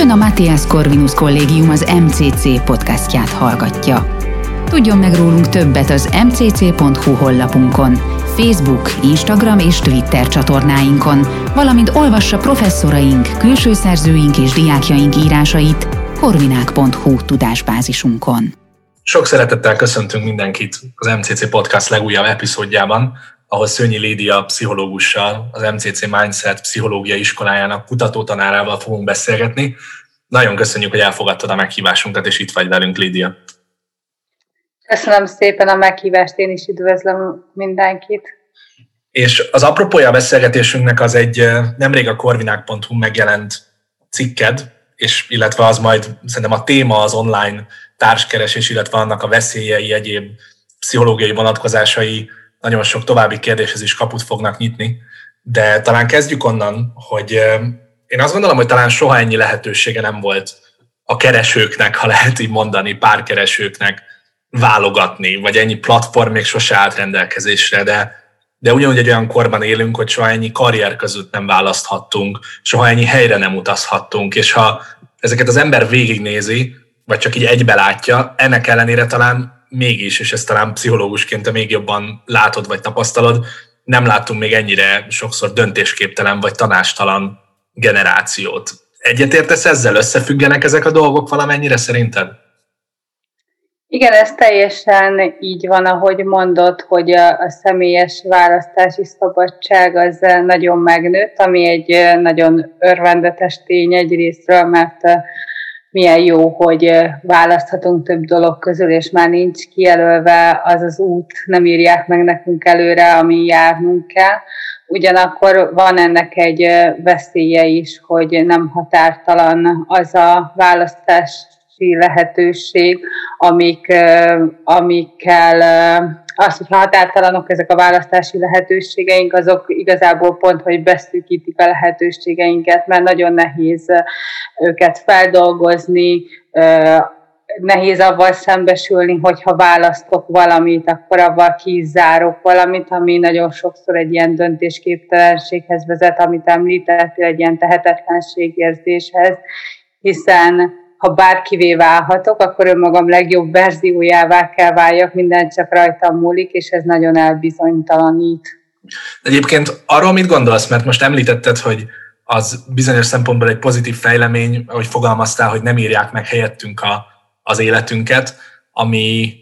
Ön a Matthias Corvinus Kollégium az MCC podcastját hallgatja. Tudjon meg rólunk többet az mcc.hu honlapunkon, Facebook, Instagram és Twitter csatornáinkon, valamint olvassa professzoraink, külső szerzőink és diákjaink írásait korvinák.hu tudásbázisunkon. Sok szeretettel köszöntünk mindenkit az MCC Podcast legújabb epizódjában, ahol Szőnyi Lédia pszichológussal, az MCC Mindset pszichológiai iskolájának kutatótanárával fogunk beszélgetni. Nagyon köszönjük, hogy elfogadtad a meghívásunkat, és itt vagy velünk, Lédia. Köszönöm szépen a meghívást, én is üdvözlöm mindenkit. És az apropója a beszélgetésünknek az egy nemrég a korvinák.hu megjelent cikked, és illetve az majd szerintem a téma az online társkeresés, illetve annak a veszélyei, egyéb pszichológiai vonatkozásai nagyon sok további kérdéshez is kaput fognak nyitni, de talán kezdjük onnan, hogy én azt gondolom, hogy talán soha ennyi lehetősége nem volt a keresőknek, ha lehet így mondani, párkeresőknek válogatni, vagy ennyi platform még sose állt rendelkezésre, de, de ugyanúgy egy olyan korban élünk, hogy soha ennyi karrier között nem választhattunk, soha ennyi helyre nem utazhattunk, és ha ezeket az ember végignézi, vagy csak így egybe látja, ennek ellenére talán mégis, és ezt talán pszichológusként te még jobban látod, vagy tapasztalod, nem láttunk még ennyire sokszor döntésképtelen, vagy tanástalan generációt. Egyetértesz ezzel? Összefüggenek ezek a dolgok valamennyire szerinted? Igen, ez teljesen így van, ahogy mondod, hogy a, a személyes választási szabadság az nagyon megnőtt, ami egy nagyon örvendetes tény egyrésztről, mert milyen jó, hogy választhatunk több dolog közül, és már nincs kijelölve az az út, nem írják meg nekünk előre, ami járnunk kell. Ugyanakkor van ennek egy veszélye is, hogy nem határtalan az a választás lehetőség, amik, amikkel az, hogy határtalanok ezek a választási lehetőségeink, azok igazából pont, hogy beszűkítik a lehetőségeinket, mert nagyon nehéz őket feldolgozni, nehéz avval szembesülni, hogyha választok valamit, akkor avval kizárok valamit, ami nagyon sokszor egy ilyen döntésképtelenséghez vezet, amit említettél, egy ilyen tehetetlenségérzéshez, hiszen ha bárkivé válhatok, akkor önmagam legjobb verziójává kell váljak, minden csak rajtam múlik, és ez nagyon elbizonytalanít. Egyébként arról mit gondolsz, mert most említetted, hogy az bizonyos szempontból egy pozitív fejlemény, ahogy fogalmaztál, hogy nem írják meg helyettünk a, az életünket, ami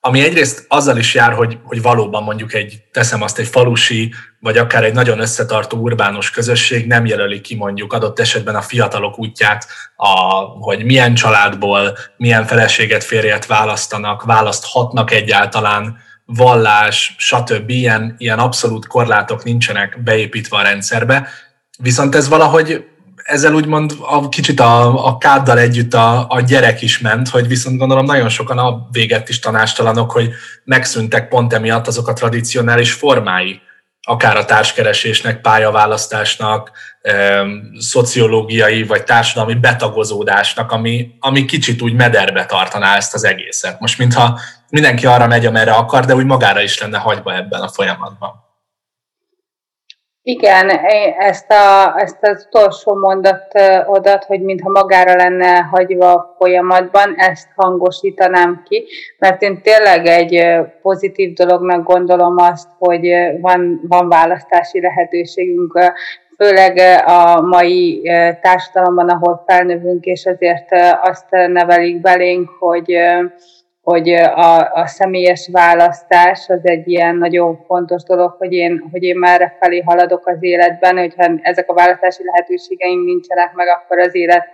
ami egyrészt azzal is jár, hogy, hogy valóban mondjuk egy, teszem azt, egy falusi, vagy akár egy nagyon összetartó urbánus közösség nem jelöli ki mondjuk adott esetben a fiatalok útját, a, hogy milyen családból, milyen feleséget, férjet választanak, választhatnak egyáltalán, vallás, stb. Ilyen, ilyen abszolút korlátok nincsenek beépítve a rendszerbe. Viszont ez valahogy ezzel úgymond a, kicsit a, a káddal együtt a, a gyerek is ment, hogy viszont gondolom nagyon sokan a véget is tanástalanok, hogy megszűntek pont emiatt azok a tradicionális formái, akár a társkeresésnek, pályaválasztásnak, szociológiai vagy társadalmi betagozódásnak, ami, ami kicsit úgy mederbe tartaná ezt az egészet. Most mintha mindenki arra megy, amerre akar, de úgy magára is lenne hagyva ebben a folyamatban. Igen, ezt, a, ezt az utolsó mondat odat, hogy mintha magára lenne hagyva a folyamatban, ezt hangosítanám ki, mert én tényleg egy pozitív dolognak gondolom azt, hogy van, van választási lehetőségünk, főleg a mai társadalomban, ahol felnövünk, és azért azt nevelik belénk, hogy hogy a, a személyes választás az egy ilyen nagyon fontos dolog, hogy én, hogy én már felé haladok az életben, hogyha ezek a választási lehetőségeim nincsenek meg, akkor az élet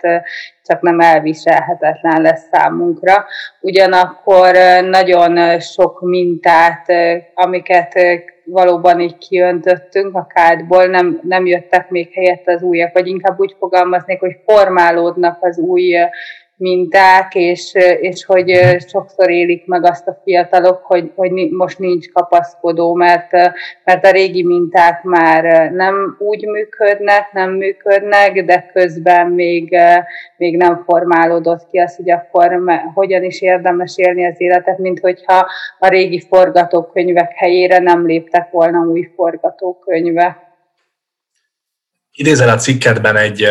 csak nem elviselhetetlen lesz számunkra. Ugyanakkor nagyon sok mintát, amiket valóban így kiöntöttünk a kádból, nem, nem jöttek még helyett az újak, vagy inkább úgy fogalmaznék, hogy formálódnak az új minták, és, és hogy sokszor élik meg azt a fiatalok, hogy, hogy most nincs kapaszkodó, mert, mert a régi minták már nem úgy működnek, nem működnek, de közben még, még nem formálódott ki az, hogy akkor hogyan is érdemes élni az életet, mint hogyha a régi forgatókönyvek helyére nem léptek volna új forgatókönyve. Idézel a cikkedben egy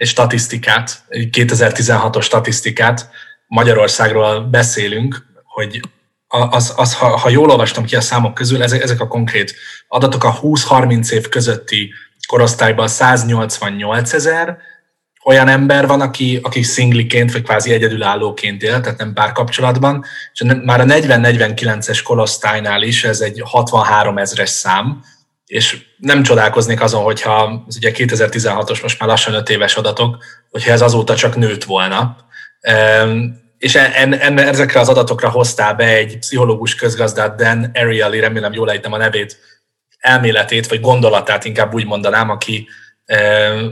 egy statisztikát, egy 2016-os statisztikát, Magyarországról beszélünk, hogy az, az ha, ha jól olvastam ki a számok közül, ezek, ezek a konkrét adatok a 20-30 év közötti korosztályban 188 ezer, olyan ember van, aki, aki szingliként, vagy kvázi egyedülállóként él, tehát nem párkapcsolatban, és már a 40-49-es korosztálynál is ez egy 63 ezres szám, és nem csodálkoznék azon, hogyha ez ugye 2016-os, most már lassan 5 éves adatok, hogyha ez azóta csak nőtt volna. És en, en, ezekre az adatokra hoztál be egy pszichológus közgazdát, Dan Ariely, remélem jól ejtem a nevét, elméletét, vagy gondolatát inkább úgy mondanám, aki,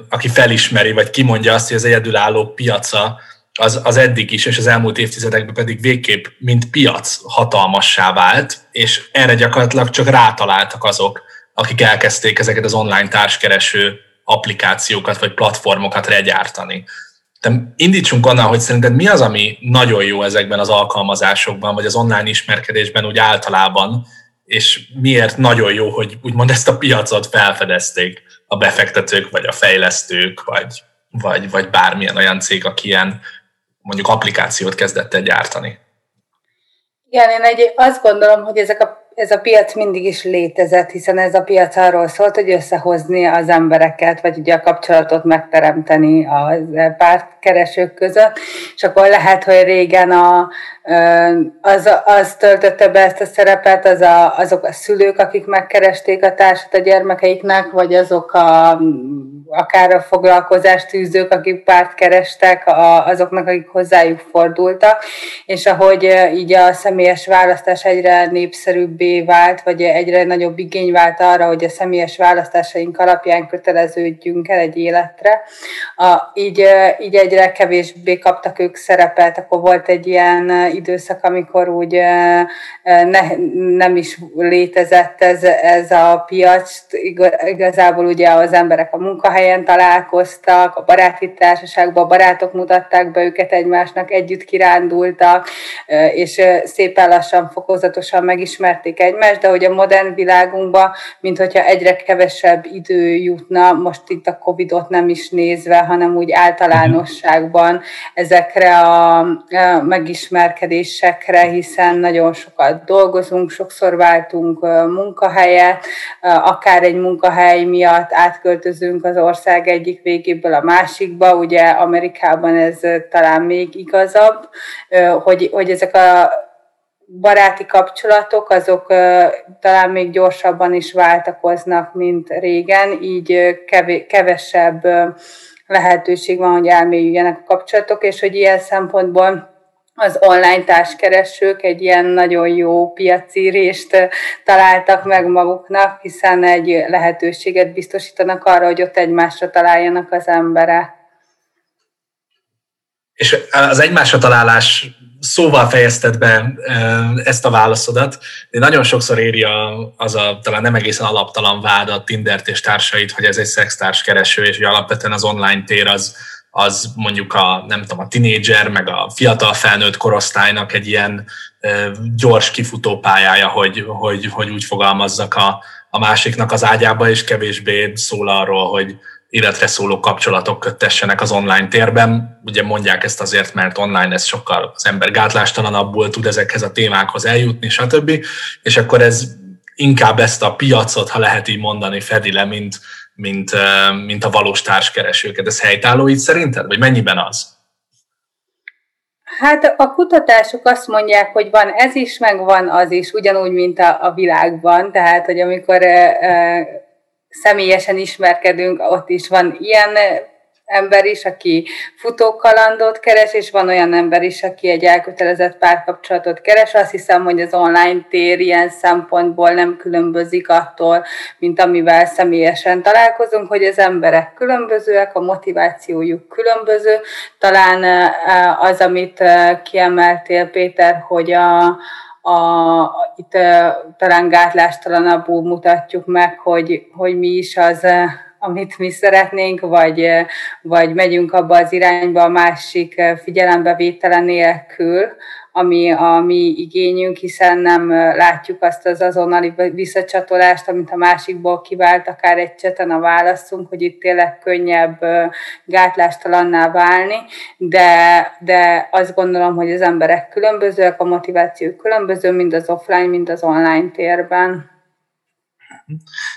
aki felismeri, vagy kimondja azt, hogy az egyedülálló piaca az, az eddig is, és az elmúlt évtizedekben pedig végképp, mint piac hatalmassá vált, és erre gyakorlatilag csak rátaláltak azok, akik elkezdték ezeket az online társkereső applikációkat vagy platformokat legyártani. De indítsunk onnan, hogy szerinted mi az, ami nagyon jó ezekben az alkalmazásokban, vagy az online ismerkedésben úgy általában, és miért nagyon jó, hogy úgymond ezt a piacot felfedezték a befektetők, vagy a fejlesztők, vagy, vagy, vagy bármilyen olyan cég, aki ilyen mondjuk applikációt kezdett el gyártani. Igen, én egy, azt gondolom, hogy ezek a ez a piac mindig is létezett, hiszen ez a piac arról szólt, hogy összehozni az embereket, vagy ugye a kapcsolatot megteremteni a pártkeresők között, és akkor lehet, hogy régen a, az, az töltötte be ezt a szerepet, az a, azok a szülők, akik megkeresték a társat a gyermekeiknek, vagy azok a, akár a foglalkozást tűzők, akik párt kerestek, a, azoknak, akik hozzájuk fordultak, és ahogy így a személyes választás egyre népszerűbbé vált, vagy egyre nagyobb igény vált arra, hogy a személyes választásaink alapján köteleződjünk el egy életre, a, így, így egyre kevésbé kaptak ők szerepet, akkor volt egy ilyen időszak, amikor úgy ne, nem is létezett ez, ez a piac. Igazából ugye az emberek a munkahelyen találkoztak, a baráti társaságban a barátok mutatták be őket egymásnak, együtt kirándultak, és szépen lassan, fokozatosan megismerték egymást, de hogy a modern világunkban, mint hogyha egyre kevesebb idő jutna, most itt a Covid-ot nem is nézve, hanem úgy általánosságban ezekre a megismerkedésre növekedésekre, hiszen nagyon sokat dolgozunk, sokszor váltunk munkahelyet, akár egy munkahely miatt átköltözünk az ország egyik végéből a másikba, ugye Amerikában ez talán még igazabb, hogy, hogy ezek a baráti kapcsolatok, azok talán még gyorsabban is váltakoznak, mint régen, így kevesebb lehetőség van, hogy elmélyüljenek a kapcsolatok, és hogy ilyen szempontból az online társkeresők egy ilyen nagyon jó piaci részt találtak meg maguknak, hiszen egy lehetőséget biztosítanak arra, hogy ott egymásra találjanak az emberek. És az egymásra találás szóval fejezted be ezt a válaszodat. De nagyon sokszor éri a, az a talán nem egészen alaptalan vád a Tindert és társait, hogy ez egy szextárs kereső, és hogy alapvetően az online tér az, az mondjuk a, nem tudom, a tinédzser, meg a fiatal felnőtt korosztálynak egy ilyen gyors kifutó pályája, hogy, hogy, hogy úgy fogalmazzak a, a másiknak az ágyába, és kevésbé szól arról, hogy életre szóló kapcsolatok kötessenek az online térben. Ugye mondják ezt azért, mert online ez sokkal az ember gátlástalanabbul tud ezekhez a témákhoz eljutni, stb. És akkor ez inkább ezt a piacot, ha lehet így mondani, fedi le, mint, mint, mint a valós társkeresőket. Ez helytálló így szerinted? Vagy mennyiben az? Hát a kutatások azt mondják, hogy van ez is, meg van az is, ugyanúgy, mint a, a világban. Tehát, hogy amikor e, e, személyesen ismerkedünk, ott is van ilyen ember is, aki futókalandot keres, és van olyan ember is, aki egy elkötelezett párkapcsolatot keres. Azt hiszem, hogy az online tér ilyen szempontból nem különbözik attól, mint amivel személyesen találkozunk, hogy az emberek különbözőek, a motivációjuk különböző. Talán eh, az, amit eh, kiemeltél, Péter, hogy a, a, itt uh, talán gátlástalanabbul mutatjuk meg, hogy, hogy mi is az, amit mi szeretnénk, vagy, vagy megyünk abba az irányba a másik figyelembevétele nélkül, ami a mi igényünk, hiszen nem látjuk azt az azonnali visszacsatolást, amit a másikból kivált, akár egy cseten a válaszunk, hogy itt tényleg könnyebb gátlástalanná válni, de, de azt gondolom, hogy az emberek különbözőek, a motiváció különböző, mind az offline, mind az online térben.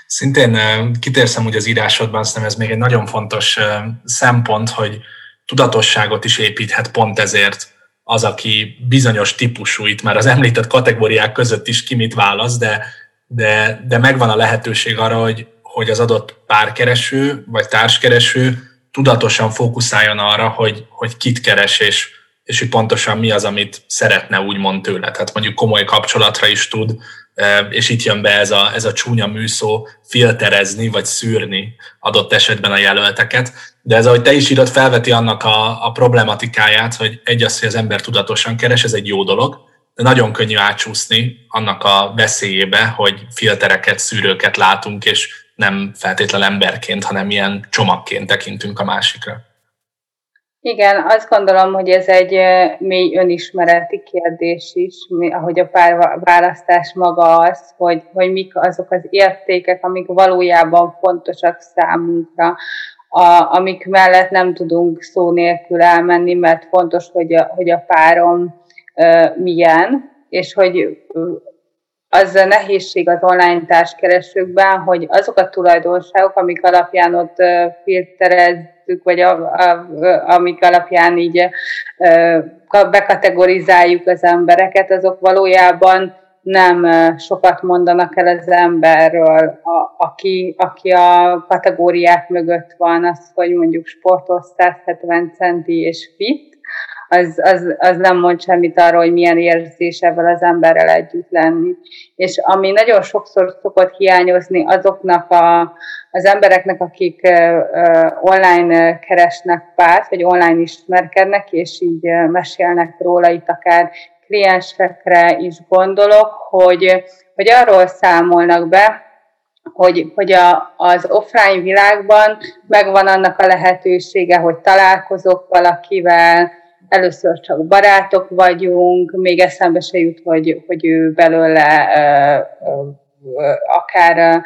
Szintén kitérszem hogy az írásodban, szerintem ez még egy nagyon fontos szempont, hogy tudatosságot is építhet pont ezért az, aki bizonyos típusú, itt már az említett kategóriák között is ki mit válasz, de, de, de megvan a lehetőség arra, hogy, hogy az adott párkereső vagy társkereső tudatosan fókuszáljon arra, hogy, hogy kit keres, és, és hogy pontosan mi az, amit szeretne úgymond tőle. Tehát mondjuk komoly kapcsolatra is tud és itt jön be ez a, ez a csúnya műszó filterezni vagy szűrni adott esetben a jelölteket. De ez, ahogy te is írod, felveti annak a, a problematikáját, hogy egy az, hogy az ember tudatosan keres, ez egy jó dolog, de nagyon könnyű átsúszni annak a veszélyébe, hogy filtereket, szűrőket látunk, és nem feltétlen emberként, hanem ilyen csomagként tekintünk a másikra. Igen, azt gondolom, hogy ez egy mély önismereti kérdés is, ahogy a párválasztás maga az, hogy, hogy mik azok az értékek, amik valójában fontosak számunkra, a, amik mellett nem tudunk szó nélkül elmenni, mert fontos, hogy a, hogy a párom uh, milyen, és hogy az a nehézség az online társkeresőkben, hogy azok a tulajdonságok, amik alapján ott filterezzük, vagy a, a, amik alapján így bekategorizáljuk az embereket, azok valójában nem sokat mondanak el az emberről, a, aki, aki a kategóriák mögött van, az, hogy mondjuk sportos 170 centi és fit, az, az, az nem mond semmit arról, hogy milyen érzés ebből az emberrel együtt lenni. És ami nagyon sokszor szokott hiányozni azoknak a, az embereknek, akik online keresnek párt, vagy online ismerkednek, és így mesélnek róla, itt akár kliensekre is gondolok, hogy, hogy arról számolnak be, hogy, hogy a, az offline világban megvan annak a lehetősége, hogy találkozok valakivel, először csak barátok vagyunk, még eszembe se jut, hogy, hogy ő belőle akár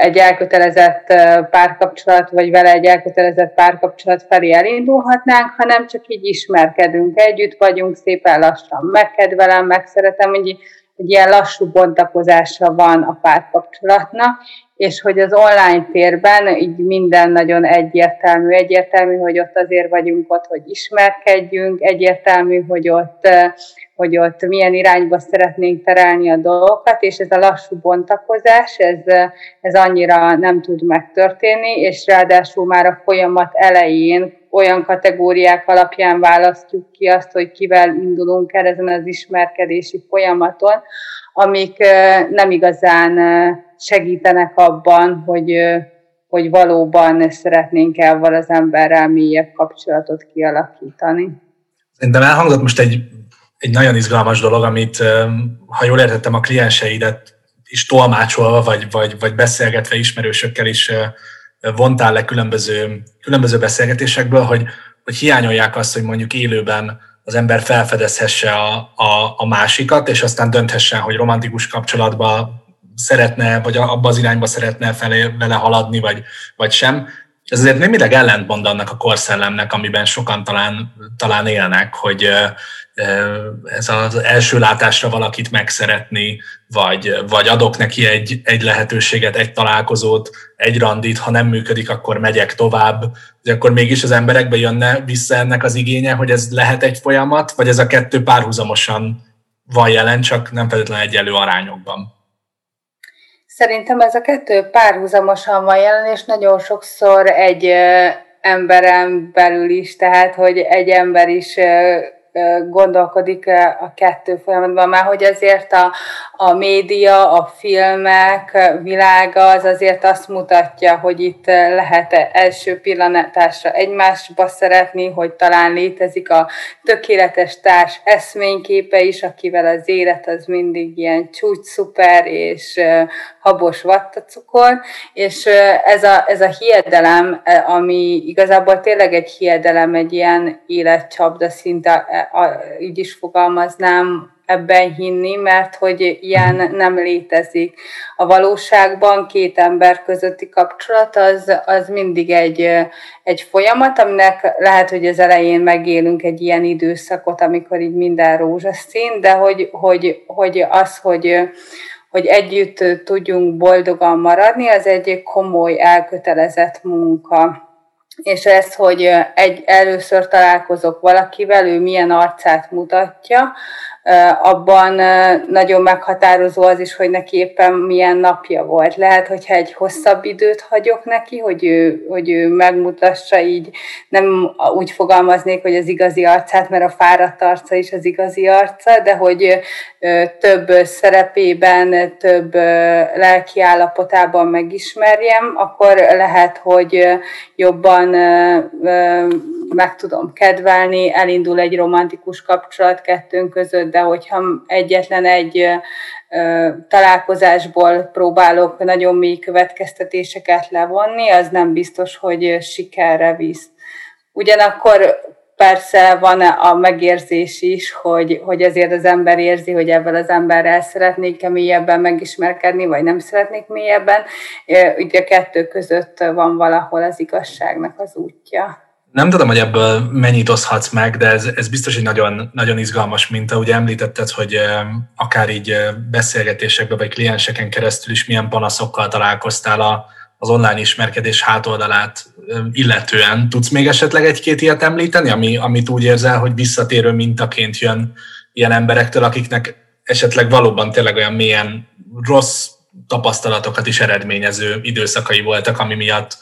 egy elkötelezett párkapcsolat, vagy vele egy elkötelezett párkapcsolat felé elindulhatnánk, hanem csak így ismerkedünk, együtt vagyunk, szépen lassan megkedvelem, megszeretem, hogy egy ilyen lassú bontakozása van a párkapcsolatnak, és hogy az online térben így minden nagyon egyértelmű. Egyértelmű, hogy ott azért vagyunk ott, hogy ismerkedjünk, egyértelmű, hogy ott, hogy ott milyen irányba szeretnénk terelni a dolgokat, és ez a lassú bontakozás, ez, ez annyira nem tud megtörténni, és ráadásul már a folyamat elején olyan kategóriák alapján választjuk ki azt, hogy kivel indulunk el ezen az ismerkedési folyamaton, amik nem igazán segítenek abban, hogy, hogy valóban szeretnénk el az emberrel mélyebb kapcsolatot kialakítani. Szerintem elhangzott most egy, egy nagyon izgalmas dolog, amit, ha jól értettem, a klienseidet is tolmácsolva, vagy, vagy, vagy beszélgetve ismerősökkel is vontál le különböző, különböző beszélgetésekből, hogy, hogy hiányolják azt, hogy mondjuk élőben az ember felfedezhesse a, a, a másikat, és aztán dönthessen, hogy romantikus kapcsolatba szeretne, vagy abba az irányba szeretne felé, vele haladni, vagy, vagy sem. Ez azért némileg ellentmond annak a korszellemnek, amiben sokan talán, talán élnek, hogy ez az első látásra valakit megszeretni, vagy, vagy adok neki egy, egy lehetőséget, egy találkozót, egy randit, ha nem működik, akkor megyek tovább, hogy akkor mégis az emberekbe jönne vissza ennek az igénye, hogy ez lehet egy folyamat, vagy ez a kettő párhuzamosan van jelen, csak nem feltétlenül egyelő arányokban. Szerintem ez a kettő párhuzamosan van jelen, és nagyon sokszor egy emberen belül is, tehát hogy egy ember is gondolkodik a kettő folyamatban, már hogy azért a, a média, a filmek világa az azért azt mutatja, hogy itt lehet első pillanatásra egymásba szeretni, hogy talán létezik a tökéletes társ eszményképe is, akivel az élet az mindig ilyen csúcs szuper és habos vattacukor, és ez a, ez a hiedelem, ami igazából tényleg egy hiedelem, egy ilyen életcsapda szinte, így is fogalmaznám, ebben hinni, mert hogy ilyen nem létezik. A valóságban két ember közötti kapcsolat az, az mindig egy, egy folyamat, aminek lehet, hogy az elején megélünk egy ilyen időszakot, amikor így minden rózsaszín, de hogy, hogy, hogy az, hogy, hogy együtt tudjunk boldogan maradni, az egy komoly, elkötelezett munka. És ez, hogy egy, először találkozok valakivel, ő milyen arcát mutatja, abban nagyon meghatározó az is, hogy neki éppen milyen napja volt. Lehet, hogyha egy hosszabb időt hagyok neki, hogy ő, hogy ő megmutassa így, nem úgy fogalmaznék, hogy az igazi arcát, mert a fáradt arca is az igazi arca, de hogy több szerepében, több lelki állapotában megismerjem, akkor lehet, hogy jobban meg tudom kedvelni, elindul egy romantikus kapcsolat kettőnk között, de hogyha egyetlen egy találkozásból próbálok nagyon mély következtetéseket levonni, az nem biztos, hogy sikerre visz. Ugyanakkor persze van a megérzés is, hogy, hogy azért az ember érzi, hogy ebben az emberrel szeretnék-e mélyebben megismerkedni, vagy nem szeretnék mélyebben. Ugye a kettő között van valahol az igazságnak az útja. Nem tudom, hogy ebből mennyit oszhatsz meg, de ez, ez biztos egy nagyon, nagyon izgalmas minta. Ugye említetted, hogy akár így beszélgetésekben vagy klienseken keresztül is milyen panaszokkal találkoztál a, az online ismerkedés hátoldalát illetően. Tudsz még esetleg egy-két ilyet említeni, ami, amit úgy érzel, hogy visszatérő mintaként jön ilyen emberektől, akiknek esetleg valóban tényleg olyan milyen rossz tapasztalatokat is eredményező időszakai voltak, ami miatt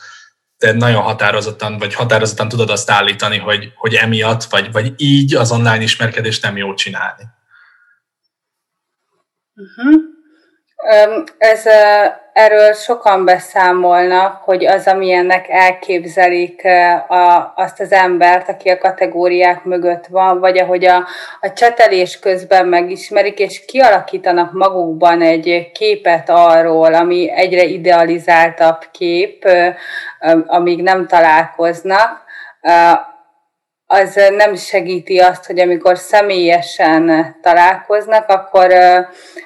te nagyon határozottan, vagy határozottan tudod azt állítani, hogy, hogy emiatt, vagy, vagy így az online ismerkedést nem jó csinálni. Uh-huh. Ez, erről sokan beszámolnak, hogy az, amilyennek elképzelik a, azt az embert, aki a kategóriák mögött van, vagy ahogy a, a csetelés közben megismerik, és kialakítanak magukban egy képet arról, ami egyre idealizáltabb kép, amíg nem találkoznak, az nem segíti azt, hogy amikor személyesen találkoznak, akkor,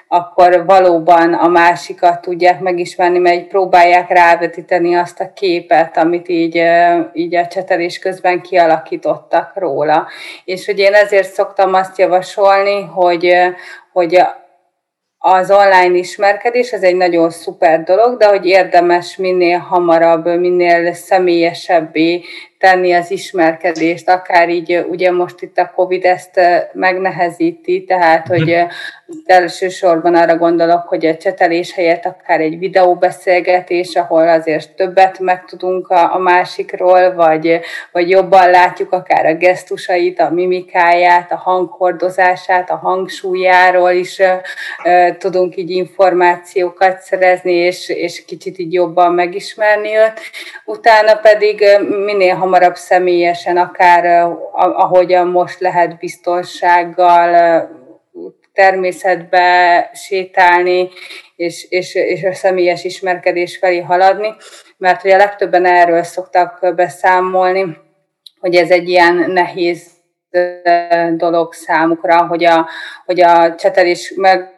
akkor valóban a másikat tudják megismerni, mert próbálják rávetíteni azt a képet, amit így, így a csetelés közben kialakítottak róla. És hogy én ezért szoktam azt javasolni, hogy, hogy az online ismerkedés, ez egy nagyon szuper dolog, de hogy érdemes minél hamarabb, minél személyesebbé tenni az ismerkedést, akár így ugye most itt a Covid ezt megnehezíti, tehát hogy mhm. elsősorban arra gondolok, hogy a csetelés helyett akár egy videóbeszélgetés, ahol azért többet megtudunk a, a másikról, vagy, vagy jobban látjuk akár a gesztusait, a mimikáját, a hanghordozását, a hangsúlyáról is tudunk így információkat szerezni, és, és kicsit így jobban megismerni őt. Utána pedig minél hamarabb személyesen, akár ahogyan most lehet biztonsággal természetbe sétálni, és, és, és a személyes ismerkedés felé haladni, mert ugye legtöbben erről szoktak beszámolni, hogy ez egy ilyen nehéz dolog számukra, hogy a, hogy a csetelés, meg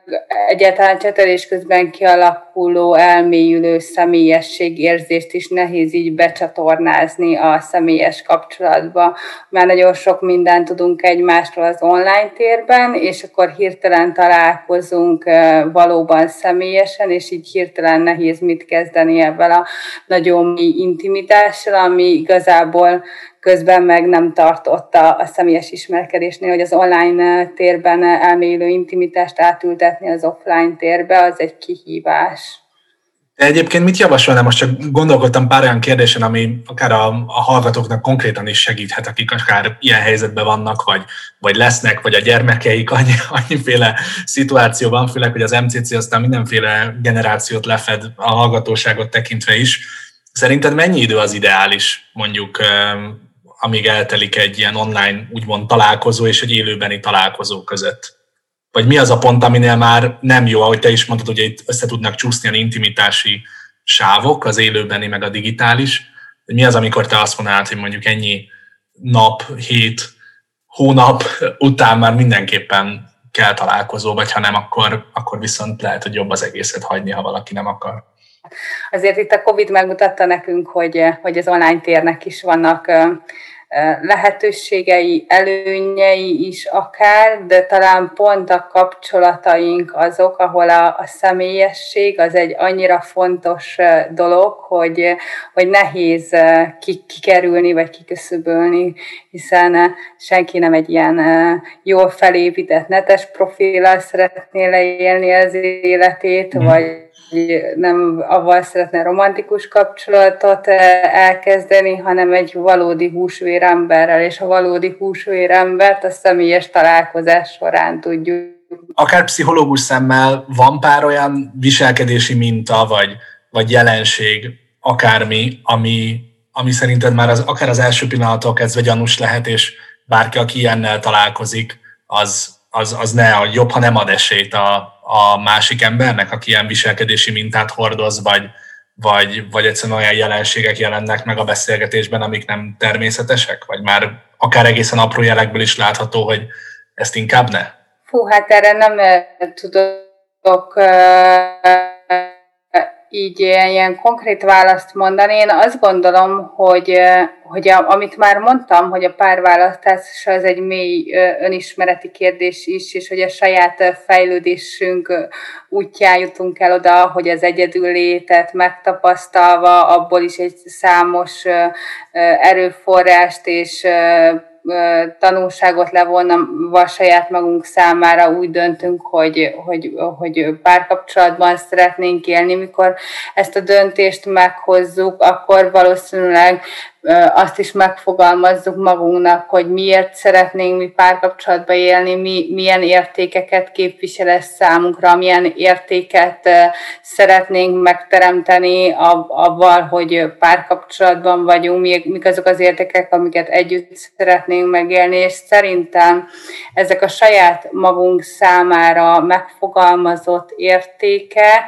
egyáltalán csetelés közben kialakuló, elmélyülő személyességérzést is nehéz így becsatornázni a személyes kapcsolatba. Már nagyon sok mindent tudunk egymásról az online térben, és akkor hirtelen találkozunk valóban személyesen, és így hirtelen nehéz mit kezdeni ebben a nagyon mély intimitással, ami igazából közben meg nem tartotta a személyes ismerkedésnél, hogy az online térben elmélyülő intimitást átültetni az offline térbe, az egy kihívás. Egyébként mit javasolnál? Most csak gondolkodtam pár olyan kérdésen, ami akár a, a hallgatóknak konkrétan is segíthet, akik akár ilyen helyzetben vannak, vagy, vagy lesznek, vagy a gyermekeik annyi, annyiféle szituációban, főleg, hogy az MCC aztán mindenféle generációt lefed a hallgatóságot tekintve is. Szerinted mennyi idő az ideális, mondjuk, amíg eltelik egy ilyen online, úgymond találkozó és egy élőbeni találkozó között? vagy mi az a pont, aminél már nem jó, ahogy te is mondtad, hogy itt össze tudnak csúszni a intimitási sávok, az élőbeni, meg a digitális. Mi az, amikor te azt mondanád, hogy mondjuk ennyi nap, hét, hónap után már mindenképpen kell találkozó, vagy ha nem, akkor, akkor viszont lehet, hogy jobb az egészet hagyni, ha valaki nem akar. Azért itt a Covid megmutatta nekünk, hogy, hogy az online térnek is vannak lehetőségei, előnyei is akár, de talán pont a kapcsolataink azok, ahol a, a személyesség az egy annyira fontos dolog, hogy, hogy nehéz kikerülni vagy kiköszöbölni, hiszen senki nem egy ilyen jól felépített netes profillal szeretné leélni az életét, mm. vagy nem avval szeretne romantikus kapcsolatot elkezdeni, hanem egy valódi húsvéremberrel, és a valódi húsvérembert a személyes találkozás során tudjuk. Akár pszichológus szemmel van pár olyan viselkedési minta, vagy, vagy jelenség, akármi, ami, ami szerinted már az, akár az első pillanattól kezdve gyanús lehet, és bárki, aki ilyennel találkozik, az, az, az ne jobb, ha nem ad esélyt a, a másik embernek, aki ilyen viselkedési mintát hordoz, vagy, vagy, vagy egyszerűen olyan jelenségek jelennek meg a beszélgetésben, amik nem természetesek, vagy már akár egészen apró jelekből is látható, hogy ezt inkább ne? Fú, hát erre nem tudok így ilyen konkrét választ mondani. Én azt gondolom, hogy, hogy a, amit már mondtam, hogy a párválasztás az egy mély önismereti kérdés is, és hogy a saját fejlődésünk útján jutunk el oda, hogy az egyedül létet megtapasztalva, abból is egy számos erőforrást és tanulságot levonva saját magunk számára úgy döntünk, hogy, hogy, hogy párkapcsolatban szeretnénk élni. Mikor ezt a döntést meghozzuk, akkor valószínűleg azt is megfogalmazzuk magunknak, hogy miért szeretnénk mi párkapcsolatba élni, mi, milyen értékeket képvisel ez számunkra, milyen értéket szeretnénk megteremteni avval, hogy párkapcsolatban vagyunk, mik azok az értékek, amiket együtt szeretnénk megélni, és szerintem ezek a saját magunk számára megfogalmazott értékek,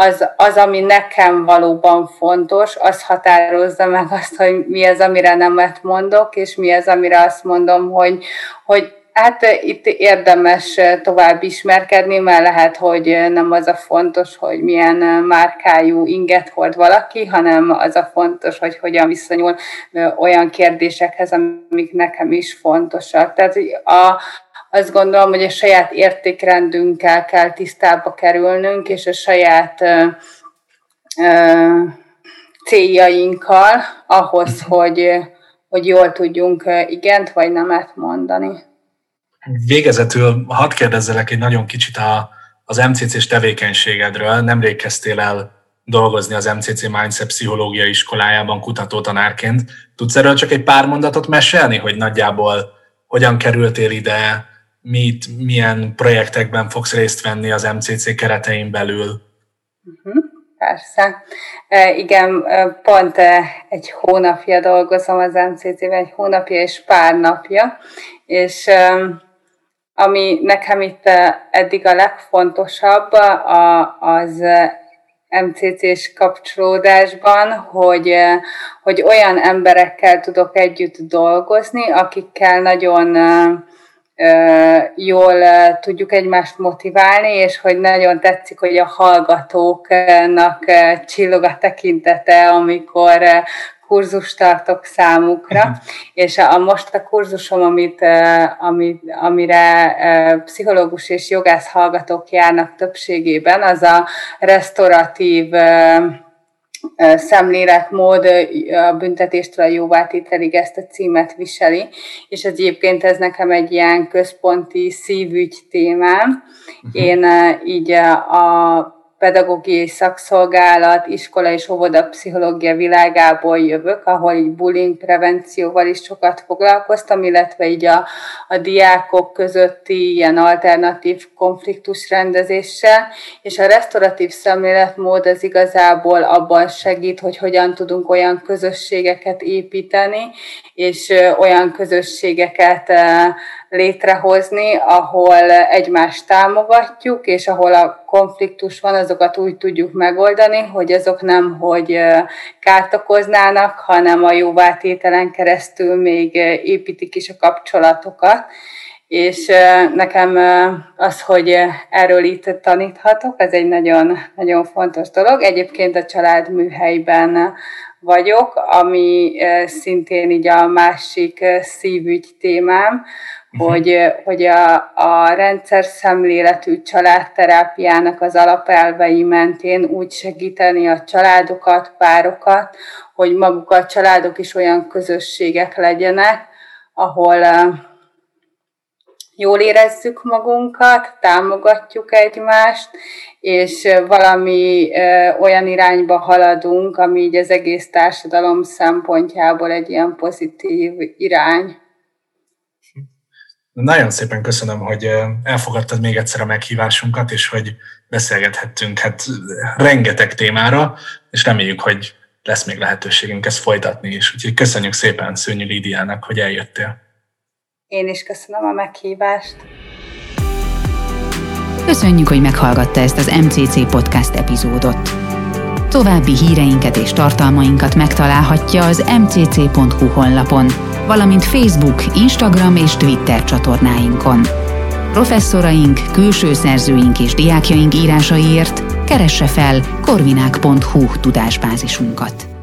az, az, ami nekem valóban fontos, az határozza meg azt, hogy mi az, amire nemet mondok, és mi az, amire azt mondom, hogy, hogy hát itt érdemes tovább ismerkedni, mert lehet, hogy nem az a fontos, hogy milyen márkájú inget hord valaki, hanem az a fontos, hogy hogyan viszonyul olyan kérdésekhez, amik nekem is fontosak. Tehát a, azt gondolom, hogy a saját értékrendünkkel kell tisztába kerülnünk, és a saját ö, ö, céljainkkal ahhoz, mhm. hogy, hogy jól tudjunk igent vagy nemet mondani. Végezetül hadd kérdezzelek egy nagyon kicsit a, az MCC-s tevékenységedről. Nemrég kezdtél el dolgozni az MCC Mindset pszichológia iskolájában kutatótanárként. Tudsz erről csak egy pár mondatot mesélni, hogy nagyjából hogyan kerültél ide, mit, milyen projektekben fogsz részt venni az MCC keretein belül? Uh-huh, persze. E, igen, pont egy hónapja dolgozom az MCC-ben, egy hónapja és pár napja, és ami nekem itt eddig a legfontosabb, az MCC-s kapcsolódásban, hogy, hogy olyan emberekkel tudok együtt dolgozni, akikkel nagyon jól tudjuk egymást motiválni, és hogy nagyon tetszik, hogy a hallgatóknak csillog a tekintete, amikor kurzust tartok számukra, uh-huh. és a, a most a kurzusom, amit, amit, amire pszichológus és jogász hallgatók járnak többségében, az a restauratív szemléletmód a büntetéstől a jóvátételig ezt a címet viseli, és ez egyébként ez nekem egy ilyen központi szívügy témám. Uh-huh. Én így a pedagógiai szakszolgálat, iskola és óvoda pszichológia világából jövök, ahol így bullying prevencióval is sokat foglalkoztam, illetve így a, a diákok közötti ilyen alternatív konfliktus rendezéssel, és a restauratív szemléletmód az igazából abban segít, hogy hogyan tudunk olyan közösségeket építeni, és olyan közösségeket létrehozni, ahol egymást támogatjuk, és ahol a konfliktus van, azokat úgy tudjuk megoldani, hogy azok nem, hogy kárt okoznának, hanem a jóvátételen keresztül még építik is a kapcsolatokat. És nekem az, hogy erről itt taníthatok, ez egy nagyon, nagyon fontos dolog. Egyébként a családműhelyben vagyok, ami szintén így a másik szívügy témám, uh-huh. hogy, hogy a, a rendszer szemléletű családterápiának az alapelvei mentén úgy segíteni a családokat, párokat, hogy maguk a családok is olyan közösségek legyenek, ahol jól érezzük magunkat, támogatjuk egymást, és valami olyan irányba haladunk, ami így az egész társadalom szempontjából egy ilyen pozitív irány. Nagyon szépen köszönöm, hogy elfogadtad még egyszer a meghívásunkat, és hogy beszélgethettünk hát rengeteg témára, és reméljük, hogy lesz még lehetőségünk ezt folytatni is. Úgyhogy köszönjük szépen Szőnyű Lídiának, hogy eljöttél. Én is köszönöm a meghívást. Köszönjük, hogy meghallgatta ezt az MCC Podcast epizódot. További híreinket és tartalmainkat megtalálhatja az mcc.hu honlapon, valamint Facebook, Instagram és Twitter csatornáinkon. Professzoraink, külső szerzőink és diákjaink írásaiért keresse fel korvinák.hu tudásbázisunkat.